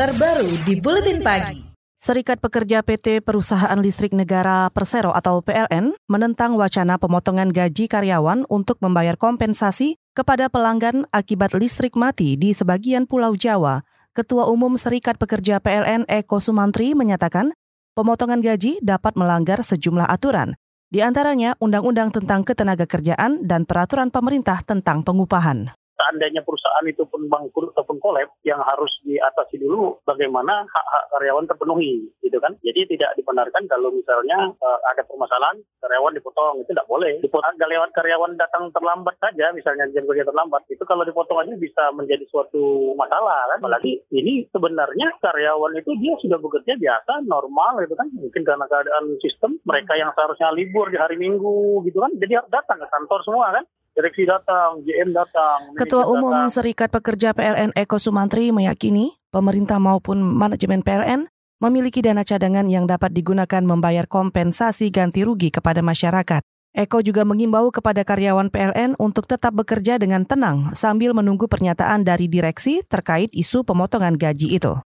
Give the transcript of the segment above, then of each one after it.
terbaru di Buletin Pagi. Serikat Pekerja PT Perusahaan Listrik Negara Persero atau PLN menentang wacana pemotongan gaji karyawan untuk membayar kompensasi kepada pelanggan akibat listrik mati di sebagian Pulau Jawa. Ketua Umum Serikat Pekerja PLN Eko Sumantri menyatakan pemotongan gaji dapat melanggar sejumlah aturan, di antaranya Undang-Undang tentang Ketenagakerjaan dan Peraturan Pemerintah tentang Pengupahan seandainya perusahaan itu pun bangkrut ataupun kolab yang harus diatasi dulu bagaimana hak-hak karyawan terpenuhi gitu kan? Jadi tidak dibenarkan kalau misalnya uh, ada permasalahan karyawan dipotong itu tidak boleh. Dipotong. Karyawan karyawan datang terlambat saja misalnya jam kerja terlambat itu kalau dipotong aja bisa menjadi suatu masalah kan? Apalagi ini sebenarnya karyawan itu dia sudah bekerja biasa normal gitu kan? Mungkin karena keadaan sistem mereka yang seharusnya libur di hari Minggu gitu kan? Jadi harus datang ke kantor semua kan direksi datang, GM datang. Ketua Umum datang. Serikat Pekerja PLN Eko Sumantri meyakini pemerintah maupun manajemen PLN memiliki dana cadangan yang dapat digunakan membayar kompensasi ganti rugi kepada masyarakat. Eko juga mengimbau kepada karyawan PLN untuk tetap bekerja dengan tenang sambil menunggu pernyataan dari direksi terkait isu pemotongan gaji itu.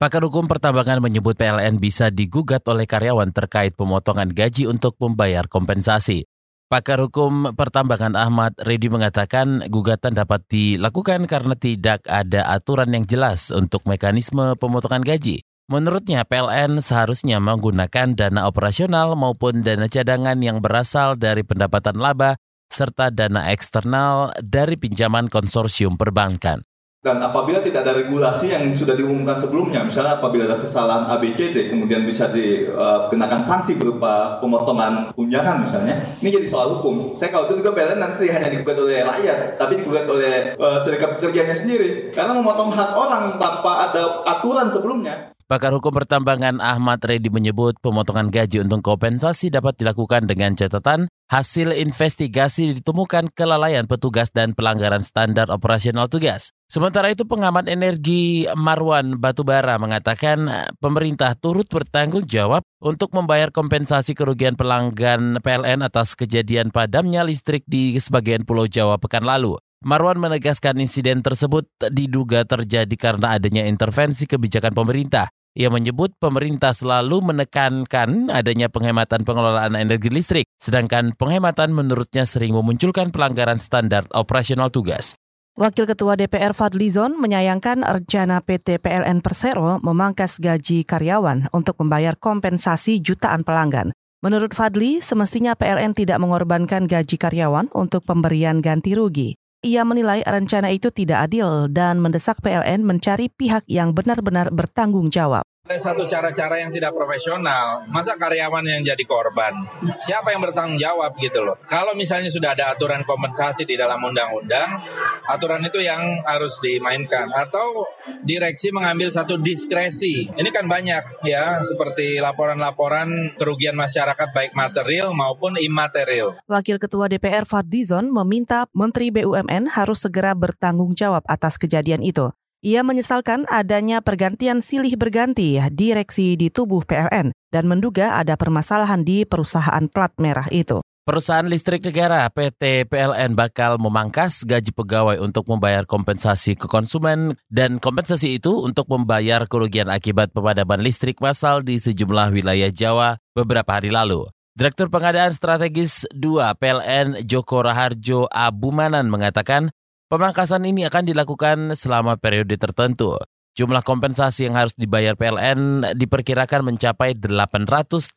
Pakar hukum pertambangan menyebut PLN bisa digugat oleh karyawan terkait pemotongan gaji untuk membayar kompensasi. Pakar hukum pertambangan Ahmad Redi mengatakan gugatan dapat dilakukan karena tidak ada aturan yang jelas untuk mekanisme pemotongan gaji. Menurutnya PLN seharusnya menggunakan dana operasional maupun dana cadangan yang berasal dari pendapatan laba serta dana eksternal dari pinjaman konsorsium perbankan. Dan apabila tidak ada regulasi yang sudah diumumkan sebelumnya, misalnya apabila ada kesalahan ABCD, kemudian bisa dikenakan sanksi berupa pemotongan tunjangan misalnya, ini jadi soal hukum. Saya kalau itu juga PLN nanti hanya digugat oleh rakyat, tapi digugat oleh uh, serikat pekerjanya sendiri. Karena memotong hak orang tanpa ada aturan sebelumnya. Pakar hukum pertambangan Ahmad Reddy menyebut pemotongan gaji untuk kompensasi dapat dilakukan dengan catatan hasil investigasi ditemukan kelalaian petugas dan pelanggaran standar operasional tugas. Sementara itu pengamat energi Marwan Batubara mengatakan pemerintah turut bertanggung jawab untuk membayar kompensasi kerugian pelanggan PLN atas kejadian padamnya listrik di sebagian pulau Jawa pekan lalu. Marwan menegaskan insiden tersebut diduga terjadi karena adanya intervensi kebijakan pemerintah. Ia menyebut pemerintah selalu menekankan adanya penghematan pengelolaan energi listrik, sedangkan penghematan menurutnya sering memunculkan pelanggaran standar operasional tugas. Wakil Ketua DPR Fadlizon menyayangkan rencana PT PLN Persero memangkas gaji karyawan untuk membayar kompensasi jutaan pelanggan. Menurut Fadli, semestinya PLN tidak mengorbankan gaji karyawan untuk pemberian ganti rugi. Ia menilai rencana itu tidak adil dan mendesak PLN mencari pihak yang benar-benar bertanggung jawab. Ada satu cara-cara yang tidak profesional. Masa karyawan yang jadi korban? Siapa yang bertanggung jawab gitu loh. Kalau misalnya sudah ada aturan kompensasi di dalam undang-undang, aturan itu yang harus dimainkan. Atau direksi mengambil satu diskresi. Ini kan banyak ya, seperti laporan-laporan kerugian masyarakat baik material maupun imaterial. Wakil Ketua DPR Fadlizon meminta Menteri BUMN harus segera bertanggung jawab atas kejadian itu. Ia menyesalkan adanya pergantian silih berganti direksi di tubuh PLN dan menduga ada permasalahan di perusahaan plat merah itu. Perusahaan listrik negara PT PLN bakal memangkas gaji pegawai untuk membayar kompensasi ke konsumen dan kompensasi itu untuk membayar kerugian akibat pemadaman listrik massal di sejumlah wilayah Jawa beberapa hari lalu. Direktur Pengadaan Strategis 2 PLN Joko Raharjo Abumanan mengatakan Pemangkasan ini akan dilakukan selama periode tertentu. Jumlah kompensasi yang harus dibayar PLN diperkirakan mencapai 839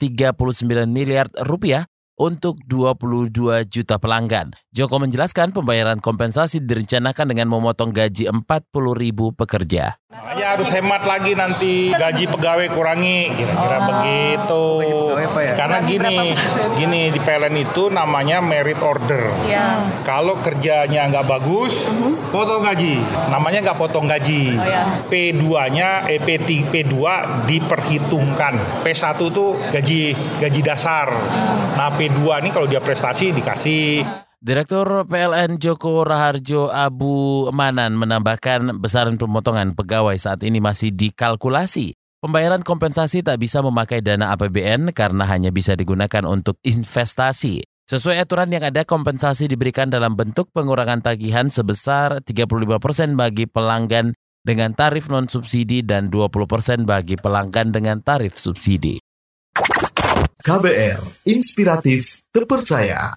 miliar rupiah untuk 22 juta pelanggan. Joko menjelaskan pembayaran kompensasi direncanakan dengan memotong gaji 40 ribu pekerja. Ya harus hemat lagi nanti gaji pegawai kurangi kira-kira oh, begitu. Ya? Karena gini, gini di PLN itu namanya merit order. Ya. Kalau kerjanya nggak bagus, uh-huh. potong gaji. Namanya nggak potong gaji. Oh, ya. P2-nya, eh, P, P2 diperhitungkan. P1 tuh gaji gaji dasar. Uh. Nah P2 ini kalau dia prestasi dikasih. Direktur PLN Joko Raharjo Abu Manan menambahkan besaran pemotongan pegawai saat ini masih dikalkulasi. Pembayaran kompensasi tak bisa memakai dana APBN karena hanya bisa digunakan untuk investasi. Sesuai aturan yang ada, kompensasi diberikan dalam bentuk pengurangan tagihan sebesar 35% bagi pelanggan dengan tarif non-subsidi dan 20% bagi pelanggan dengan tarif subsidi. KBR, inspiratif, terpercaya.